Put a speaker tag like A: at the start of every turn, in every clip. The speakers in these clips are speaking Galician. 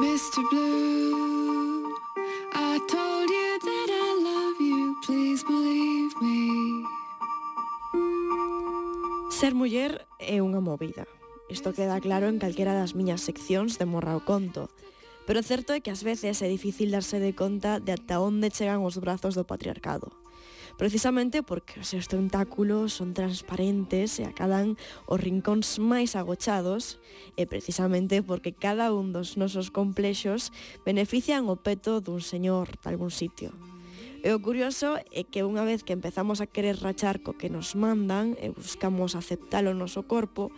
A: Mr. Blue, I told you that I love you, please believe me.
B: Ser muller é unha movida. Isto queda claro en calquera das miñas seccións de Morra o Conto. Pero certo é que ás veces é difícil darse de conta de ata onde chegan os brazos do patriarcado precisamente porque os seus tentáculos son transparentes e acadan os rincóns máis agochados e precisamente porque cada un dos nosos complexos benefician o peto dun señor de algún sitio. E o curioso é que unha vez que empezamos a querer rachar co que nos mandan e buscamos aceptalo no noso corpo,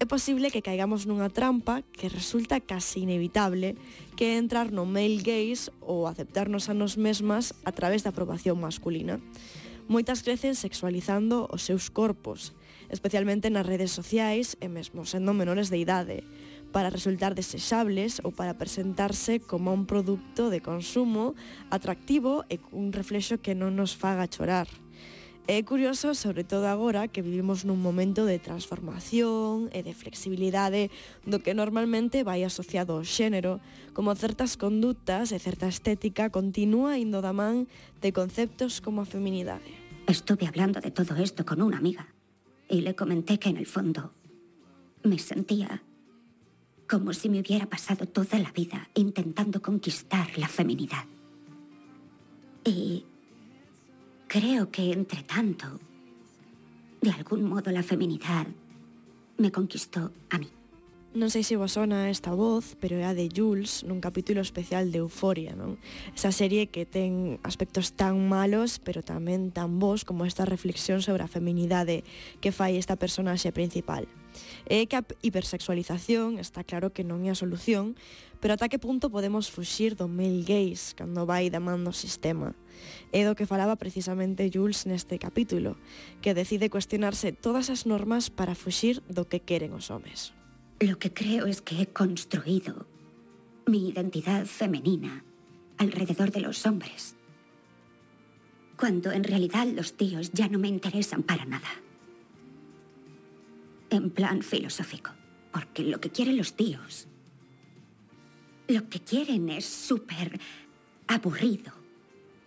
B: é posible que caigamos nunha trampa que resulta casi inevitable que é entrar no male gaze ou aceptarnos a nos mesmas a través da aprobación masculina. Moitas crecen sexualizando os seus corpos, especialmente nas redes sociais e mesmo sendo menores de idade, para resultar desexables ou para presentarse como un produto de consumo atractivo e un reflexo que non nos faga chorar. É curioso, sobre todo agora, que vivimos nun momento de transformación e de flexibilidade do que normalmente vai asociado ao xénero, como certas conductas e certa estética continúa indo da man de conceptos como a feminidade.
C: Estuve hablando de todo esto con una amiga y le comenté que en el fondo me sentía como si me hubiera pasado toda la vida intentando conquistar la feminidad. Y Creo que, entre tanto, de algún modo la feminidad me conquistó a mí.
B: Non sei se vos sona esta voz, pero é a de Jules nun capítulo especial de Euforia, non? Esa serie que ten aspectos tan malos, pero tamén tan bons como esta reflexión sobre a feminidade que fai esta personaxe principal. É que a hipersexualización está claro que non é a solución, pero ata que punto podemos fuxir do male gaze cando vai da man do sistema? É do que falaba precisamente Jules neste capítulo, que decide cuestionarse todas as normas para fuxir do que queren os homes.
C: Lo que creo es que he construido mi identidad femenina alrededor de los hombres, cuando en realidad los tíos ya no me interesan para nada. En plan filosófico, porque lo que quieren los tíos, lo que quieren es súper aburrido,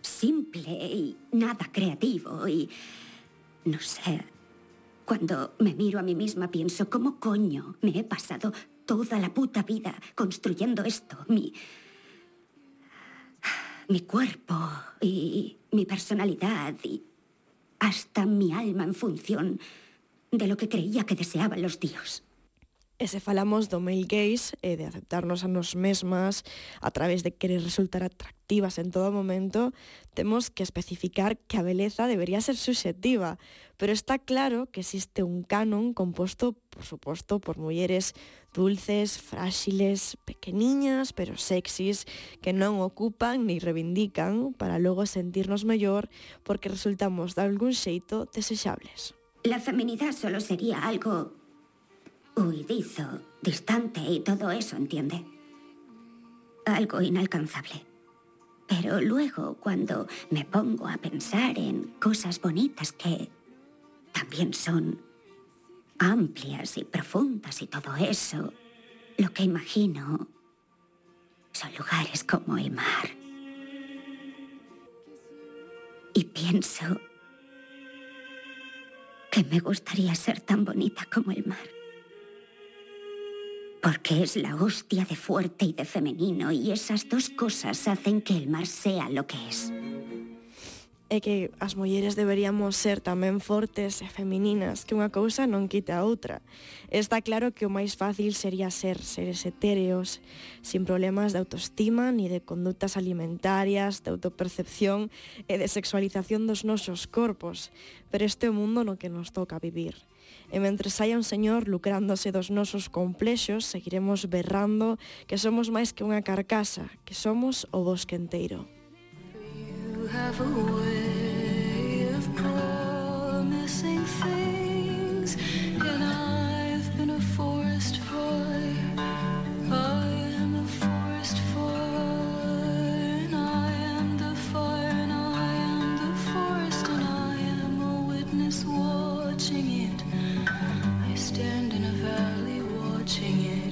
C: simple y nada creativo y... No sé. Cuando me miro a mí misma pienso, ¿cómo coño me he pasado toda la puta vida construyendo esto? Mi... Mi cuerpo y mi personalidad y hasta mi alma en función de lo que creía que deseaban los tíos.
B: E se falamos do male gaze e de aceptarnos a nos mesmas a través de querer resultar atractivas en todo momento, temos que especificar que a beleza debería ser subjetiva. pero está claro que existe un canon composto, por suposto, por mulleres dulces, fráxiles, pequeniñas, pero sexys, que non ocupan ni reivindican para logo sentirnos mellor porque resultamos de algún xeito desexables.
C: La feminidad solo sería algo huidizo, distante y todo eso, ¿entiende? Algo inalcanzable. Pero luego, cuando me pongo a pensar en cosas bonitas que también son amplias y profundas y todo eso, lo que imagino son lugares como el mar. Y pienso que me gustaría ser tan bonita como el mar. Porque es la hostia de fuerte y de femenino y esas dos cosas hacen que el mar sea lo que es.
B: é que as mulleres deberíamos ser tamén fortes e femininas, que unha cousa non quita a outra. Está claro que o máis fácil sería ser seres etéreos, sin problemas de autoestima ni de conductas alimentarias, de autopercepción e de sexualización dos nosos corpos, pero este é o mundo no que nos toca vivir. E mentres saia un señor lucrándose dos nosos complexos, seguiremos berrando que somos máis que unha carcasa, que somos o bosque enteiro. You have a way. Promising things and I've been a forest fire I am a forest and I am the fire and I am the forest and I am a witness watching it. I stand in a valley watching it,